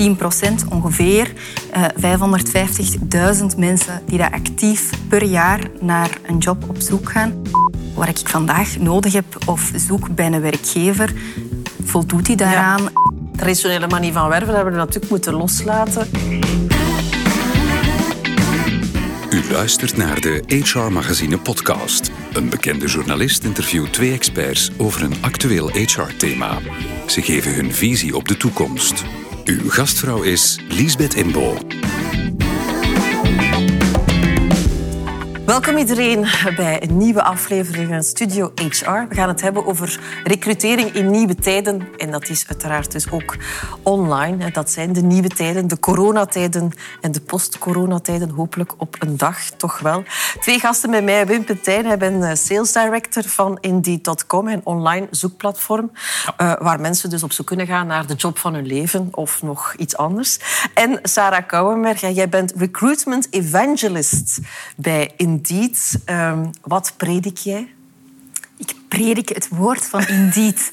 10% ongeveer. Uh, 550.000 mensen die daar actief per jaar naar een job op zoek gaan. Wat ik vandaag nodig heb of zoek bij een werkgever, voldoet hij daaraan? Ja. De traditionele manier van werven hebben we natuurlijk moeten loslaten. U luistert naar de HR Magazine podcast. Een bekende journalist interviewt twee experts over een actueel HR-thema. Ze geven hun visie op de toekomst. Uw gastvrouw is Liesbeth Imbo. Welkom iedereen bij een nieuwe aflevering van Studio HR. We gaan het hebben over recrutering in nieuwe tijden. En dat is uiteraard dus ook online. Dat zijn de nieuwe tijden, de coronatijden en de post-coronatijden. Hopelijk op een dag, toch wel. Twee gasten bij mij. Wim Petijn, hij eh, sales director van Indeed.com, een online zoekplatform. Uh, waar mensen dus op zoek kunnen gaan naar de job van hun leven of nog iets anders. En Sarah Kouwenberg, jij bent recruitment evangelist bij Indeed. Um, wat predik jij? Ik predik het woord van Indeed.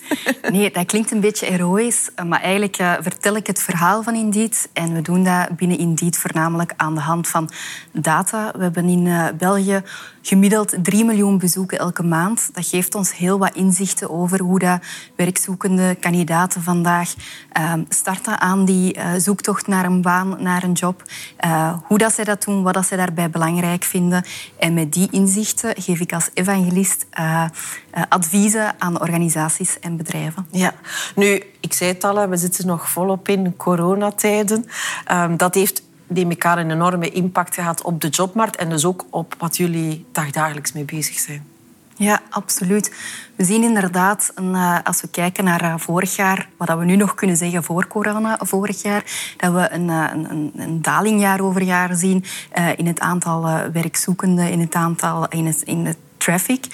Nee, dat klinkt een beetje heroïs, maar eigenlijk uh, vertel ik het verhaal van Indeed. En we doen dat binnen Indeed voornamelijk aan de hand van data. We hebben in uh, België gemiddeld 3 miljoen bezoeken elke maand. Dat geeft ons heel wat inzichten over hoe dat werkzoekende kandidaten vandaag uh, starten aan die uh, zoektocht naar een baan, naar een job. Hoe dat zij dat doen, wat dat zij daarbij belangrijk vinden. En met die inzichten geef ik als evangelist adviezen aan organisaties en bedrijven. Ja, nu, ik zei het al, we zitten nog volop in coronatijden. Um, dat heeft neem ik aan, een enorme impact gehad op de jobmarkt en dus ook op wat jullie dagdagelijks mee bezig zijn. Ja, absoluut. We zien inderdaad, een, uh, als we kijken naar uh, vorig jaar, wat we nu nog kunnen zeggen voor corona vorig jaar, dat we een, een, een daling jaar over jaar zien in het aantal werkzoekenden, in het aantal in het, in het traffic.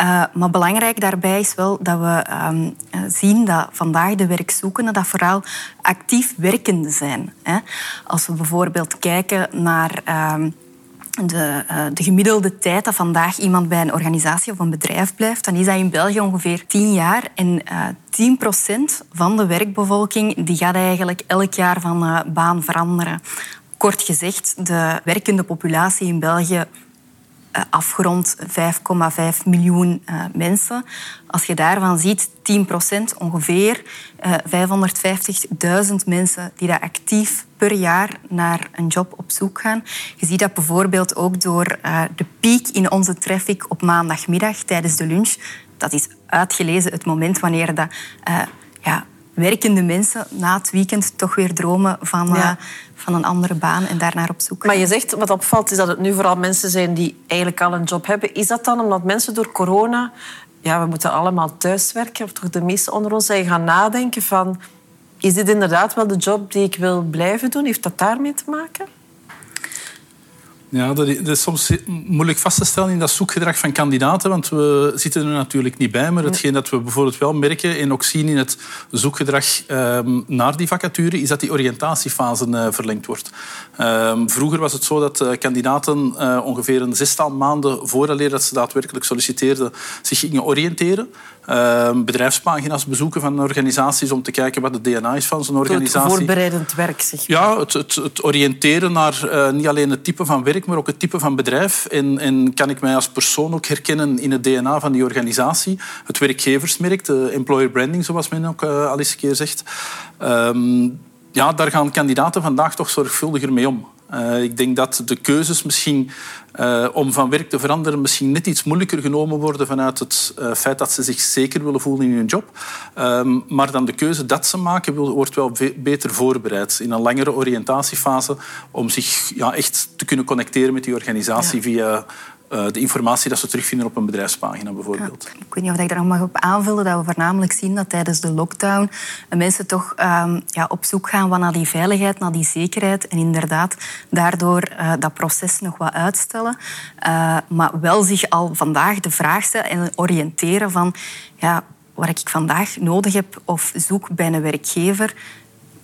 Uh, maar belangrijk daarbij is wel dat we um, zien dat vandaag de werkzoekenden dat vooral actief werkende zijn. Hè. Als we bijvoorbeeld kijken naar... Um, de, uh, de, gemiddelde tijd dat vandaag iemand bij een organisatie of een bedrijf blijft, dan is dat in België ongeveer 10 jaar. En uh, 10% van de werkbevolking die gaat eigenlijk elk jaar van baan veranderen. Kort gezegd, de werkende populatie in België eh, afgerond 5,5 miljoen uh, mensen. Als je daarvan ziet, 10 procent ongeveer, uh, 550.000 mensen die daar actief per jaar naar een job op zoek gaan. Je ziet dat bijvoorbeeld ook door de piek in onze traffic op maandagmiddag tijdens de lunch. Dat is uitgelezen het moment wanneer dat, ja, werkende mensen na het weekend toch weer dromen van, ja. uh, van een andere baan en daarnaar op zoek. Maar je zegt, wat opvalt, is dat het nu vooral mensen zijn die eigenlijk al een job hebben. Is dat dan omdat mensen door corona... Ja, we moeten allemaal thuiswerken, of toch de meesten onder ons zijn gaan nadenken van... Is dit inderdaad wel de job die ik wil blijven doen? Heeft dat daarmee te maken? Ja, dat is, soms moeilijk vast te stellen in dat zoekgedrag van kandidaten, want we zitten er natuurlijk niet bij. Maar hetgeen dat we bijvoorbeeld wel merken en ook zien in het zoekgedrag um, naar die vacature, is dat die oriëntatiefase uh, verlengd wordt. Um, vroeger was het zo dat uh, kandidaten uh, ongeveer een zestal maanden voordat dat ze daadwerkelijk solliciteerden, zich gingen oriënteren. Ehm, bedrijfspagina's bezoeken van organisaties om te kijken wat het DNA is van zo'n organisatie. Het voorbereidend werk, zeg maar. Ja, het, het, het oriënteren naar uh, niet alleen het type van werk, maar ook het type van bedrijf. En, en, kan ik mij als persoon ook herkennen in het DNA van die organisatie. Het werkgeversmerk, de employer branding, zoals men ook uh, al eens een keer zegt. Um, ja, daar gaan kandidaten vandaag toch zorgvuldiger mee om. Uh, ik denk dat de keuzes misschien uh, om van werk te veranderen misschien net iets moeilijker genomen worden vanuit het uh, feit dat ze zich zeker willen voelen in hun job. Um, maar dan de keuze dat ze maken wordt wel beter voorbereid in een langere oriëntatiefase om zich ja, echt te kunnen connecteren met die organisatie ja. via de informatie dat ze terugvinden op een bedrijfspagina bijvoorbeeld. Ik weet niet of ik daar nog mag op aanvullen dat we voornamelijk zien dat tijdens de lockdown mensen toch um, ja, op zoek gaan naar die veiligheid, naar die zekerheid en inderdaad daardoor uh, dat proces nog wat uitstellen. Maar wel zich al vandaag de vraag stellen en oriënteren van ja, wat ik vandaag nodig heb of zoek bij een werkgever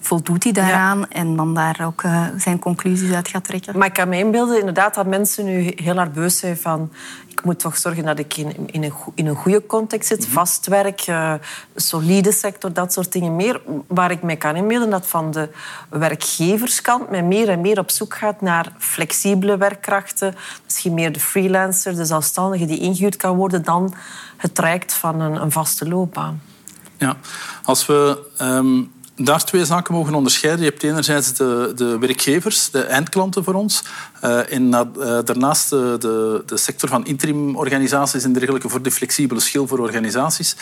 voldoet hij daaraan en dan daar ook zijn conclusies uit gaat trekken. Maar ik kan me inbeelden inderdaad dat mensen nu heel erg beus zijn van ik moet toch zorgen dat ik in, in, een, in een goede context zit. Mhm. Vast werk, uh, solide sector, dat soort dingen meer. Waar ik mij kan inbeelden dat van de werkgeverskant men meer en meer op zoek gaat naar flexibele werkkrachten. Misschien meer de freelancer, de zelfstandige die ingehuurd kan worden dan het traject van een, een vaste loopbaan. Ja, als we ehm, daar twee zaken mogen onderscheiden. Je hebt enerzijds de, de werkgevers, de eindklanten voor ons. Uh, en uh, daarnaast de, de, de, sector van interimorganisaties en dergelijke voor de flexibele schil voor organisaties.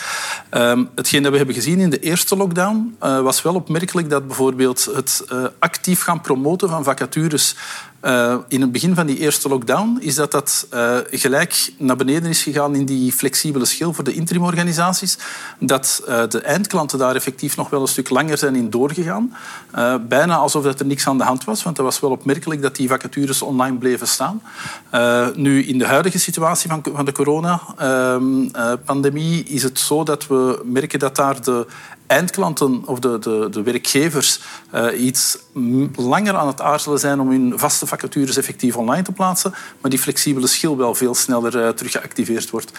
Uh, hetgeen dat we hebben gezien in de eerste lockdown was wel opmerkelijk dat bijvoorbeeld het actief gaan promoten van vacatures uh, in het begin van die eerste lockdown is dat dat uh, gelijk naar beneden is gegaan in die flexibele schil voor de interimorganisaties. Dat uh, de eindklanten daar effectief nog wel een stuk langer zijn in doorgegaan. bijna alsof dat er niks aan de hand was, want dat was wel opmerkelijk dat die vacatures online bleven staan. nu, in de huidige situatie van, van de coronapandemie is het zo dat we merken dat daar de eindklanten of de, de, de werkgevers uh, iets langer aan het aarzelen zijn om hun vaste vacatures effectief online te plaatsen, maar die flexibele schil wel veel sneller uh, terug geactiveerd wordt.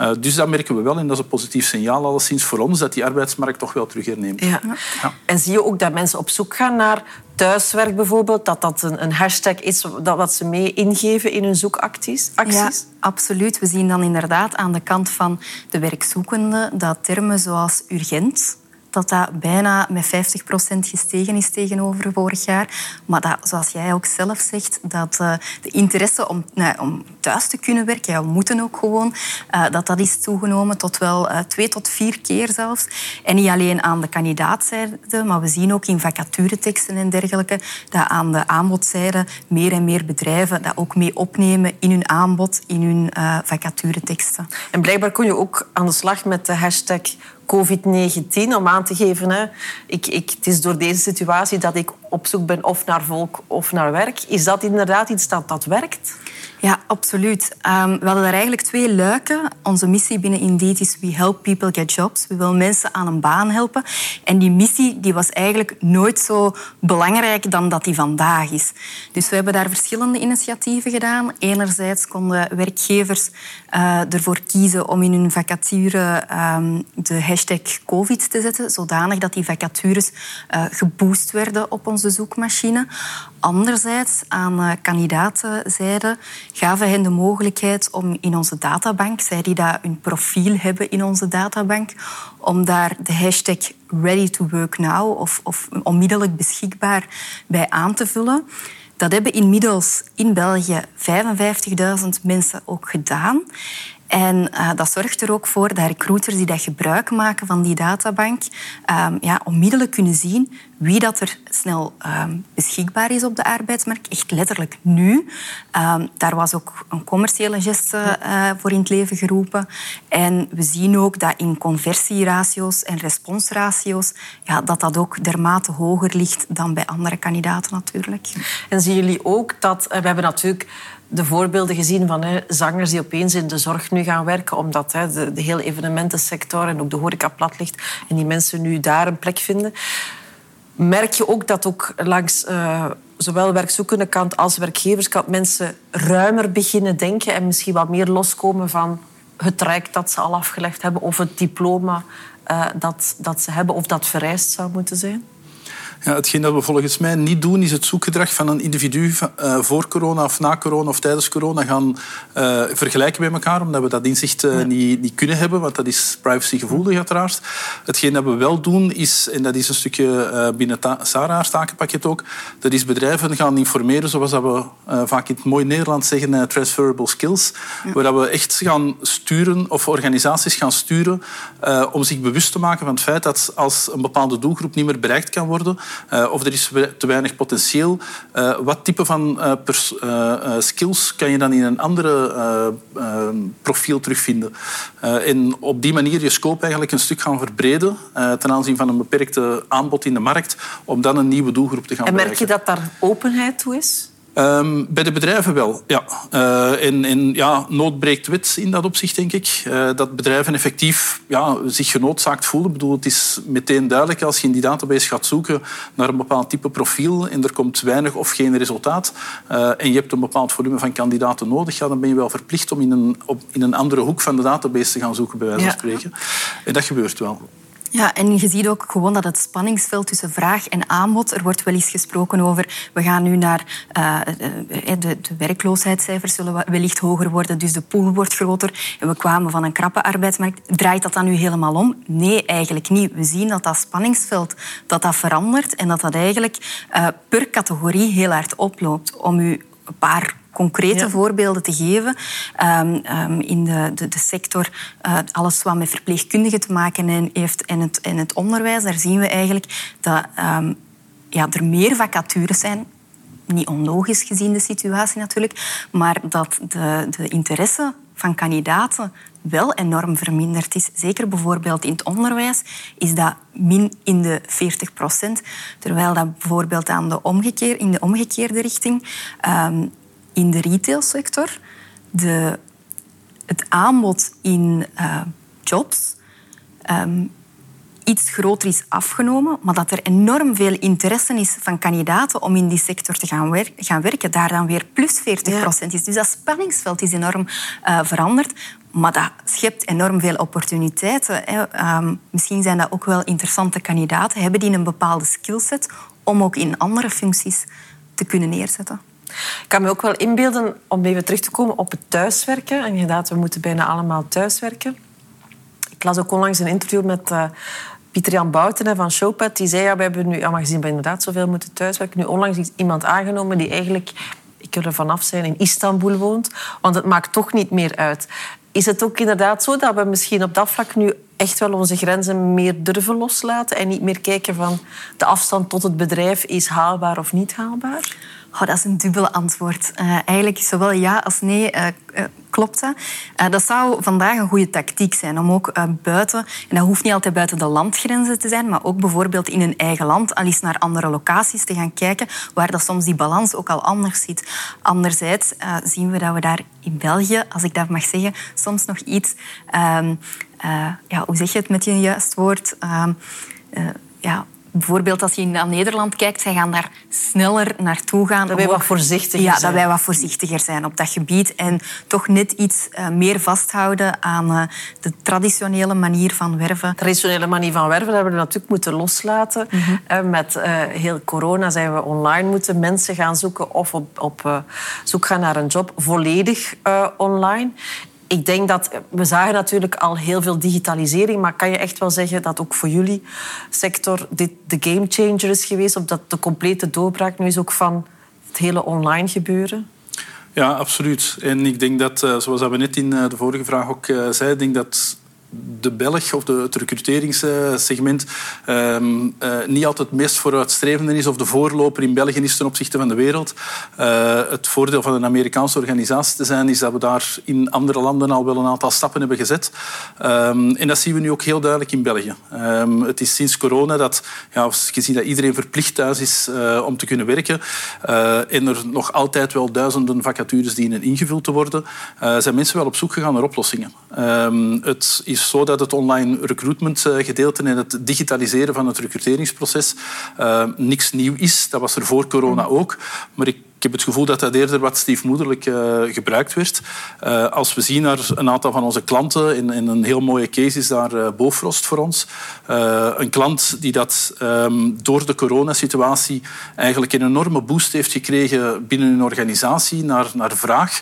Uh, dus dat merken we wel en dat is een positief signaal alleszins voor ons dat die arbeidsmarkt toch wel terug herneemt. Ja. ja. En zie je ook dat mensen op zoek gaan naar thuiswerk bijvoorbeeld, dat dat een, een hashtag is dat wat ze mee ingeven in hun zoekacties? Acties? Ja, absoluut. We zien dan inderdaad aan de kant van de werkzoekende dat termen zoals urgent dat dat bijna met 50% gestegen is tegenover vorig jaar. Maar dat, zoals jij ook zelf zegt, dat uh, de interesse om, om thuis te kunnen werken, ja, we moeten ook gewoon, uh, dat dat is toegenomen tot wel uh, twee tot vier keer zelfs. En niet alleen aan de kandidaatzijde, maar we zien ook in vacatureteksten en dergelijke dat aan de aanbodzijde meer en meer bedrijven dat ook mee opnemen in hun aanbod, in hun vacatureteksten. En blijkbaar kon je ook aan de slag met de hashtag COVID-19 om aan te geven, hè, ik, ik, het is door deze situatie dat ik op zoek ben of naar volk of naar werk. Is dat inderdaad iets dat, dat werkt? Ja, absoluut. Um, we hadden daar eigenlijk twee luiken. Onze missie binnen Indeed is We Help People Get Jobs. We willen mensen aan een baan helpen. En die missie die was eigenlijk nooit zo belangrijk dan dat die vandaag is. Dus we hebben daar verschillende initiatieven gedaan. Enerzijds konden werkgevers uh, ervoor kiezen om in hun vacature um, de hashtag COVID te zetten, zodanig dat die vacatures uh, geboost werden op onze zoekmachine. Anderzijds, aan uh, kandidatenzijde, gaven hen de mogelijkheid om in onze databank, zij die dat hun profiel hebben in onze databank, om daar de hashtag ready to work now of, of onmiddellijk beschikbaar bij aan te vullen. Dat hebben inmiddels in België 55.000 mensen ook gedaan. En uh, dat zorgt er ook voor dat recruiters die dat gebruik maken van die databank um, ja, onmiddellijk kunnen zien wie dat er snel um, beschikbaar is op de arbeidsmarkt. Echt letterlijk nu. Um, daar was ook een commerciële geste uh, voor in het leven geroepen. En we zien ook dat in conversieratio's en responsratio's ja, dat dat ook dermate hoger ligt dan bij andere kandidaten natuurlijk. En zien jullie ook dat... Uh, we hebben natuurlijk de voorbeelden gezien van hè, zangers die opeens in de zorg nu gaan werken, omdat hè, de, de hele evenementensector en ook de horeca plat ligt en die mensen nu daar een plek vinden. Merk je ook dat ook langs uh, zowel werkzoekende kant als werkgeverskant mensen ruimer beginnen denken en misschien wat meer loskomen van het traject dat ze al afgelegd hebben of het diploma uh, dat, dat ze hebben of dat vereist zou moeten zijn? Ja, hetgeen dat we volgens mij niet doen, is het zoekgedrag van een individu uh, voor corona of na corona of tijdens corona gaan uh, vergelijken met elkaar, omdat we dat inzicht uh, niet, niet, kunnen hebben, want dat is privacygevoelig uiteraard. Hetgeen dat we wel doen, is, en dat is een stukje binnen Sarah's takenpakket ook, dat is bedrijven gaan informeren, zoals dat we vaak in het mooi Nederlands zeggen, transferable skills, waar dat we echt gaan sturen, of organisaties gaan sturen, om zich bewust te maken van het feit dat als een bepaalde doelgroep niet meer bereikt kan worden, uh, of er is te weinig potentieel. Uh, wat type van uh, skills kan je dan in een andere profiel terugvinden? en op die manier je scope eigenlijk een stuk gaan verbreden ten aanzien van een beperkte aanbod in de markt, om dan een nieuwe doelgroep te gaan en bereiken. En merk je dat daar openheid toe is? Um, bij de bedrijven wel, ja. Uh, en, en, ja, nood breekt wet in dat opzicht, denk ik. Uh, dat bedrijven effectief ja, zich genoodzaakt voelen. Ik bedoel, het is meteen duidelijk als je in die database gaat zoeken naar een bepaald type profiel en er komt weinig of geen resultaat uh, en je hebt een bepaald volume van kandidaten nodig, ja, dan ben je wel verplicht om in een, op, in een andere hoek van de database te gaan zoeken, bij wijze van spreken. En dat gebeurt wel. Ja, en je ziet ook gewoon dat het spanningsveld tussen vraag en aanbod... Er wordt wel eens gesproken over... We gaan nu naar... Uh, de, de, werkloosheidscijfers zullen wellicht hoger worden, dus de pool wordt groter. En we kwamen van een krappe arbeidsmarkt. Draait dat dan nu helemaal om? Nee, eigenlijk niet. We zien dat dat spanningsveld dat dat verandert en dat dat eigenlijk per categorie heel hard oploopt. Om u een paar concrete voorbeelden te geven. Um, um, in de, de, de sector, uh, alles wat met verpleegkundigen te maken heeft en het, en het onderwijs, daar zien we eigenlijk dat um, ja, er meer vacatures zijn niet onlogisch gezien de situatie natuurlijk, maar dat de, de interesse van kandidaten wel enorm verminderd is. Zeker bijvoorbeeld in het onderwijs is dat min in de 40 procent. Terwijl dat bijvoorbeeld aan de omgekeer, in de omgekeerde richting um, in de retailsector de, het aanbod in uh, jobs um, iets groter is afgenomen, maar dat er enorm veel interesse is van kandidaten om in die sector te gaan, wer gaan werken, daar dan weer plus 40 procent is. Dus dat spanningsveld is enorm uh, veranderd. Maar dat schept enorm veel opportuniteiten. Hè. Um, misschien zijn dat ook wel interessante kandidaten. Hebben die een bepaalde skillset om ook in andere functies te kunnen neerzetten? Ik kan me ook wel inbeelden, om even terug te komen op het thuiswerken. En inderdaad, we moeten bijna allemaal thuiswerken. Ik las ook onlangs een interview met uh, Pieter-Jan Bouten van Showpad. Die zei, ja, we hebben nu, allemaal gezien we inderdaad zoveel moeten thuiswerken. Nu onlangs is iemand aangenomen die eigenlijk, ik kan er vanaf zijn, in Istanbul woont. Want het maakt toch niet meer uit. Is het ook inderdaad zo dat we misschien op dat vlak nu echt wel onze grenzen meer durven loslaten en niet meer kijken van de afstand tot het bedrijf is haalbaar of niet haalbaar? Oh, dat is een dubbele antwoord. Uh, eigenlijk zowel ja als nee uh, uh, klopt dat. zou vandaag een goede tactiek zijn om ook buiten, en dat hoeft niet altijd buiten de landgrenzen te zijn, maar ook bijvoorbeeld in een eigen land al eens naar andere locaties te gaan kijken, waar dat soms die balans ook al anders zit. Anderzijds zien we dat we daar in België, als ik dat mag zeggen, soms nog iets, ehm, ja, hoe zeg je het met je juist woord? Ehm, ja, bijvoorbeeld als je naar Nederland kijkt, zij gaan daar sneller naartoe gaan. Dat wij wat voorzichtiger ja, zijn. dat wij wat voorzichtiger zijn op dat gebied. En toch net iets uh, meer vasthouden aan uh, de traditionele manier van werven. De traditionele manier van werven hebben we natuurlijk moeten loslaten. Mm -hmm. uh, met heel corona zijn we online moeten mensen gaan zoeken of op, op zoek gaan naar een job volledig online ik denk dat we zagen natuurlijk al heel veel digitalisering, maar kan je echt wel zeggen dat ook voor jullie sector dit de game changer is geweest, of dat de complete doorbraak nu is ook van het hele online gebeuren? Ja, absoluut. En ik denk dat, eh, zoals we net in eh, de vorige vraag ook eh, zeiden, ik denk dat de Belg of de, het recruteringssegment um, uh, niet altijd het meest vooruitstrevende is of de voorloper in België is ten opzichte van de wereld. Uh, het voordeel van een Amerikaanse organisatie te zijn is dat we daar in andere landen al wel een aantal stappen hebben gezet. Um, en dat zien we nu ook heel duidelijk in België. Um, het is sinds corona dat ja, gezien dat iedereen verplicht thuis is uh, om te kunnen werken en er nog altijd wel duizenden vacatures dienen ingevuld te worden, zijn mensen wel op zoek gegaan naar oplossingen. het is is zo dat het online recruitment eh, gedeelte en het digitaliseren van het recruteringsproces uh, niks nieuw is. Dat was er voor corona ook. Maar ik ik heb het gevoel dat dat eerder wat stiefmoederlijk uh, gebruikt werd. Uh, als we zien naar een aantal van onze klanten, in, in een heel mooie case is daar uh, Bofrost voor ons. een klant die dat um, door de coronasituatie eigenlijk een enorme boost heeft gekregen binnen hun organisatie naar, naar vraag.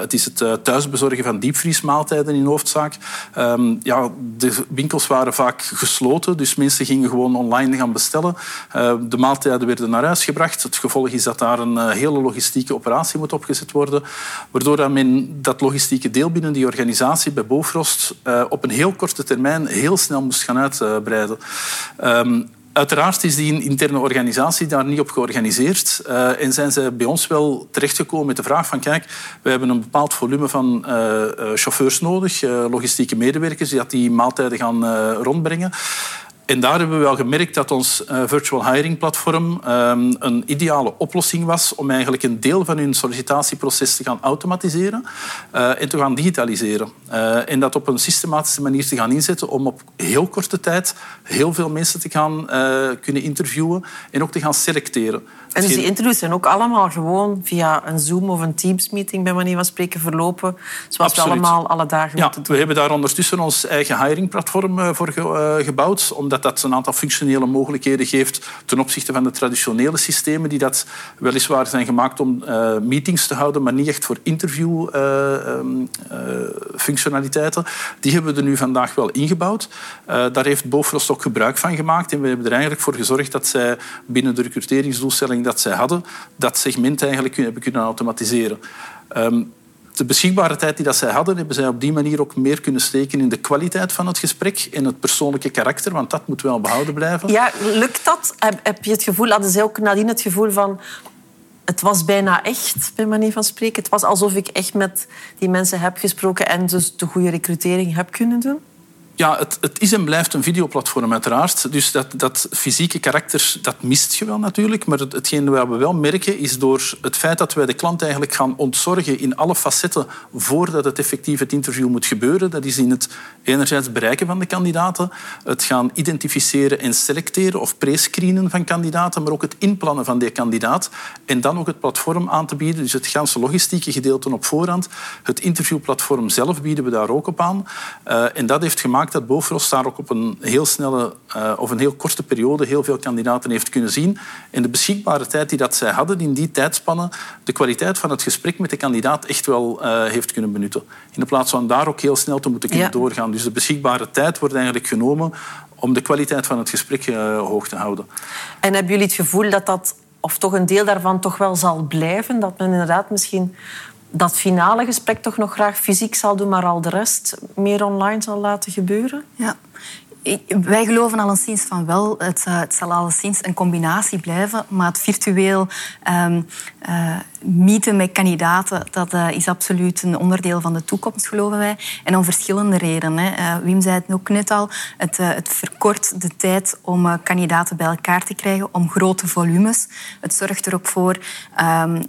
het is het thuisbezorgen van diepvriesmaaltijden in hoofdzaak. Um, ja, de winkels waren vaak gesloten, dus mensen gingen gewoon online gaan bestellen. de maaltijden werden naar huis gebracht. Het gevolg is dat daar een hele logistieke operatie moet opgezet worden, waardoor men dat logistieke deel binnen die organisatie bij Bofrost uh, op een heel korte termijn heel snel moest gaan uitbreiden. Um, Uiteraard is die interne organisatie daar niet op georganiseerd uh, en zijn ze bij ons wel terechtgekomen met de vraag van kijk, we hebben een bepaald volume van uh, chauffeurs nodig, logistieke medewerkers die dat die maaltijden gaan rondbrengen. En daar hebben we wel gemerkt dat ons uh, virtual hiring platform um, een ideale oplossing was om eigenlijk een deel van hun sollicitatieproces te gaan automatiseren uh, en te gaan digitaliseren. Uh, en dat op een systematische manier te gaan inzetten om op heel korte tijd heel veel mensen te gaan kunnen interviewen en ook te gaan selecteren. En dus die interviews zijn ook allemaal gewoon via een Zoom of een Teams-meeting, bij manier van spreken, verlopen, zoals Absoluut. we allemaal alle dagen ja, moeten doen. We hebben daar ondertussen ons eigen hiring-platform voor gebouwd, omdat dat een aantal functionele mogelijkheden geeft ten opzichte van de traditionele systemen die dat weliswaar zijn gemaakt om uh, meetings te houden, maar niet echt voor interview-functionaliteiten. Uh, uh, die hebben we er nu vandaag wel ingebouwd. daar heeft Bofrost ook gebruik van gemaakt en we hebben er eigenlijk voor gezorgd dat zij binnen de recruteringsdoelstelling dat zij hadden, dat segment eigenlijk hebben kunnen automatiseren. Um, de beschikbare tijd die dat zij hadden, hebben zij op die manier ook meer kunnen steken in de kwaliteit van het gesprek en het persoonlijke karakter, want dat moet wel behouden blijven. Ja, lukt dat? Heb je het gevoel, hadden zij ook nadien het gevoel van het was bijna echt, bij manier van spreken. Het was alsof ik echt met die mensen heb gesproken en dus de goede recrutering heb kunnen doen? Ja, het, het, is en blijft een videoplatform uiteraard. Dus dat, dat fysieke karakter, dat mist je wel natuurlijk. Maar het, hetgeen wat we wel merken, is door het feit dat wij de klant eigenlijk gaan ontzorgen in alle facetten voordat het effectief het interview moet gebeuren. Dat is in het enerzijds bereiken van de kandidaten, het gaan identificeren en selecteren of prescreenen van kandidaten, maar ook het inplannen van die kandidaat. En dan ook het platform aan te bieden, dus het ganse logistieke gedeelte op voorhand. Het interviewplatform zelf bieden we daar ook op aan. Uh, en dat heeft gemaakt dat Bofrost daar ook op een heel snelle uh, of een heel korte periode heel veel kandidaten heeft kunnen zien. En de beschikbare tijd die dat zij hadden in die tijdspannen, de kwaliteit van het gesprek met de kandidaat echt wel uh, heeft kunnen benutten. In plaats van daar ook heel snel te moeten kunnen ja. doorgaan. Dus de beschikbare tijd wordt eigenlijk genomen om de kwaliteit van het gesprek uh, hoog te houden. En hebben jullie het gevoel dat dat, of toch een deel daarvan, toch wel zal blijven? Dat men inderdaad misschien dat finale gesprek toch nog graag fysiek zal doen, maar al de rest meer online zal laten gebeuren? Ja. Wij geloven alleszins van wel. Het, uh, het zal alleszins een combinatie blijven. Maar het virtueel um, meeten met kandidaten, dat uh, is absoluut een onderdeel van de toekomst, geloven wij. En om verschillende redenen. Hè. Wim zei het ook net al. Het, het verkort de tijd om kandidaten bij elkaar te krijgen, om grote volumes. Het zorgt er ook voor... Um,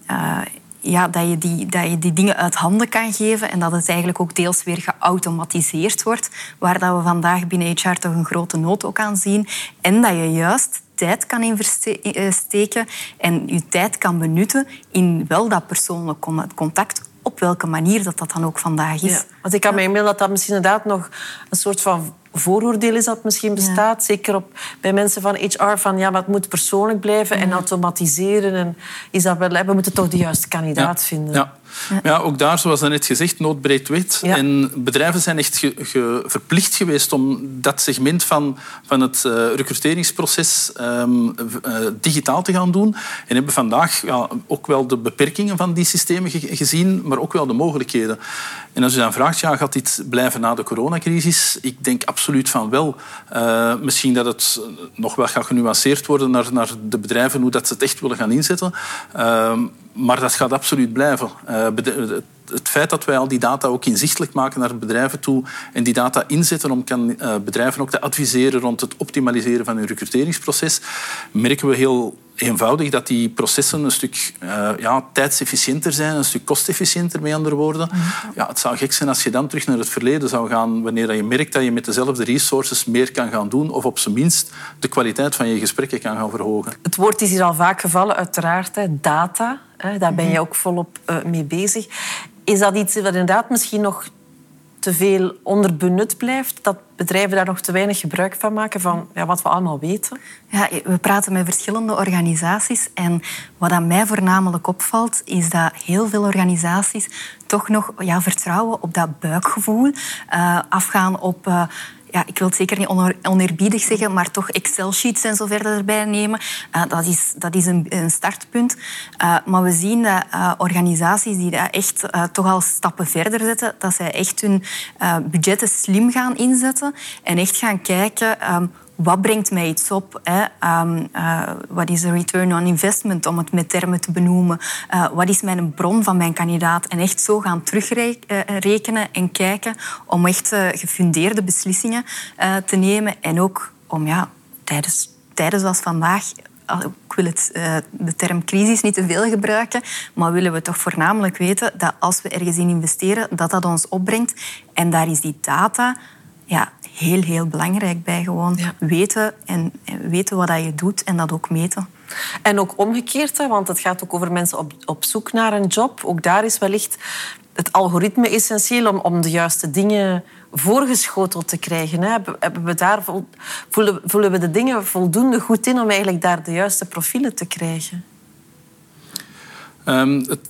ja, dat, je die, dat je die dingen uit handen kan geven en dat het eigenlijk ook deels weer geautomatiseerd wordt, waar dat we vandaag binnen HR toch een grote nood ook aan zien. En dat je juist tijd kan investeren en je tijd kan benutten in wel dat persoonlijk contact op welke manier dat, dat dan ook vandaag is. Ja, want ik kan me inbeelden dat dat misschien inderdaad nog een soort van vooroordeel is dat misschien bestaat. Zeker op, bij mensen van HR, van ja, maar het moet persoonlijk blijven en automatiseren. En is dat wel, we moeten toch de juiste kandidaat vinden. Ja. Ja. ook daar, zoals net gezegd, noodbreed wet. En bedrijven zijn echt ge, verplicht geweest om dat segment van, van het uh, recruteringsproces um, uh, digitaal te gaan doen. En hebben vandaag ja, ook wel de beperkingen van die systemen gezien, maar ook wel de mogelijkheden. En als u dan vraagt, ja, gaat dit blijven na de coronacrisis? Ik denk absoluut van wel. Uh, misschien dat het nog wel gaat genuanceerd worden naar, naar de bedrijven, hoe dat ze het echt willen gaan inzetten. Maar dat gaat absoluut blijven. Uh, het feit dat wij al die data ook inzichtelijk maken naar bedrijven toe en die data inzetten om kan, uh, bedrijven ook te adviseren rond het optimaliseren van hun recruteringsproces, merken we heel eenvoudig dat die processen een stuk uh, ja, tijdsefficiënter zijn, een stuk kostefficiënter, met andere woorden. Mhm. Ja, het zou gek zijn als je dan terug naar het verleden zou gaan wanneer je merkt dat je met dezelfde resources meer kan gaan doen of op zijn minst de kwaliteit van je gesprekken kan gaan verhogen. Het woord is hier al vaak gevallen, uiteraard, hè, data. Hè, daar ben je mhm. ook volop uh, mee bezig. Is dat iets wat inderdaad misschien nog te veel onderbenut blijft? Dat bedrijven daar nog te weinig gebruik van maken van ja, wat we allemaal weten? Ja, we praten met verschillende organisaties. En wat aan mij voornamelijk opvalt, is dat heel veel organisaties toch nog ja, vertrouwen op dat buikgevoel. Uh, afgaan op... Uh, ja, ik wil het zeker niet oneerbiedig zeggen, maar toch Excel-sheets en zo verder erbij nemen. Uh, dat is, dat is een, een startpunt. Uh, maar we zien dat uh, organisaties die dat echt toch al stappen verder zetten, dat zij echt hun budgetten slim gaan inzetten en echt gaan kijken... Um, wat brengt mij iets op? Hè? Um, uh, wat is de return on investment, om het met termen te benoemen? Uh, wat is mijn bron van mijn kandidaat? En echt zo gaan terugrekenen en kijken om echt gefundeerde beslissingen te nemen en ook om ja, tijdens, tijdens als vandaag ik wil het, de term crisis niet te veel gebruiken, maar willen we toch voornamelijk weten dat als we ergens in investeren, dat dat ons opbrengt. En daar is die data ja, heel, heel belangrijk bij. Gewoon weten, en, weten wat je doet en dat ook meten. En ook omgekeerd, want het gaat ook over mensen op, op zoek naar een job. Ook daar is wellicht het algoritme essentieel om, om de juiste dingen voorgeschoteld te krijgen. Hè? Hebben we daar, voelen, voelen we de dingen voldoende goed in om eigenlijk daar de juiste profielen te krijgen? Um, het,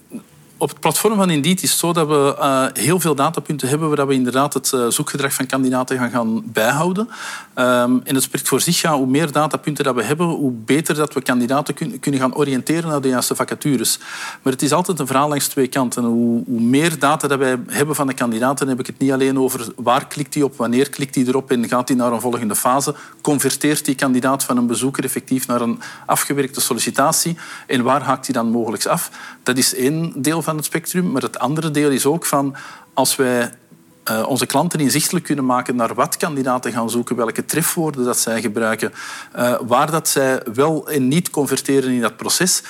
op het platform van Indeed is het zo dat we uh, heel veel datapunten hebben waar we inderdaad het uh, zoekgedrag van kandidaten gaan, gaan bijhouden. Um, en het spreekt voor zich, ja, hoe meer datapunten dat we hebben, hoe beter dat we kandidaten kun, kunnen gaan oriënteren naar de juiste vacatures. Maar het is altijd een verhaal langs twee kanten. Hoe, hoe meer data dat wij hebben van de kandidaten, heb ik het niet alleen over waar klikt hij op, wanneer klikt hij erop en gaat hij naar een volgende fase. Converteert die kandidaat van een bezoeker effectief naar een afgewerkte sollicitatie en waar haakt hij dan mogelijk af? Dat is één deel van het spectrum. Maar het andere deel is ook van als wij uh, onze klanten inzichtelijk kunnen maken naar wat kandidaten gaan zoeken, welke trefwoorden dat zij gebruiken, uh, waar dat zij wel en niet converteren in dat proces.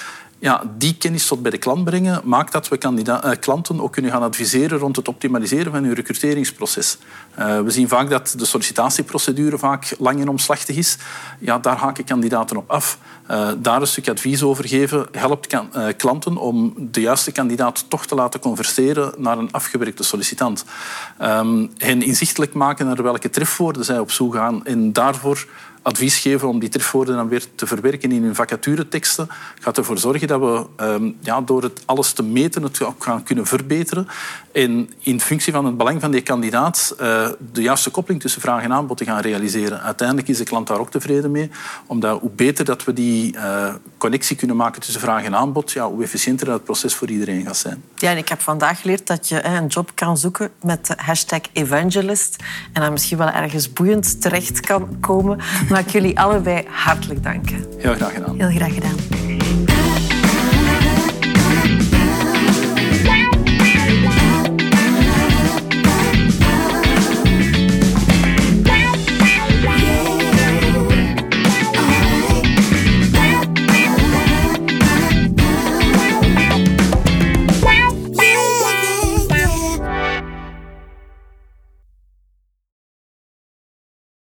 Ja, die kennis tot bij de klant brengen maakt dat we uh, klanten ook kunnen gaan adviseren rond het optimaliseren van hun recruteringsproces. we zien vaak dat de sollicitatieprocedure vaak lang en omslachtig is. Ja, daar haken kandidaten op af. Uh, daar een stuk advies over geven helpt klanten om de juiste kandidaat toch te laten converseren naar een afgewerkte sollicitant. Um, hen inzichtelijk maken naar welke trefwoorden zij op zoek gaan en daarvoor advies geven om die trefwoorden dan weer te verwerken in hun vacatureteksten. Gaat ervoor zorgen dat we um, ja, door het alles te meten het ook gaan kunnen verbeteren. En in functie van het belang van die kandidaat uh, de juiste koppeling tussen vraag en aanbod te gaan realiseren. Uiteindelijk is de klant daar ook tevreden mee. Omdat hoe beter dat we die uh, connectie kunnen maken tussen vraag en aanbod, ja, hoe efficiënter dat het proces voor iedereen gaat zijn. Ja, en ik heb vandaag geleerd dat je een job kan zoeken met de hashtag evangelist. En dan misschien wel ergens boeiend terecht kan komen. Maar ik jullie allebei hartelijk danken. Heel graag gedaan. Heel graag gedaan.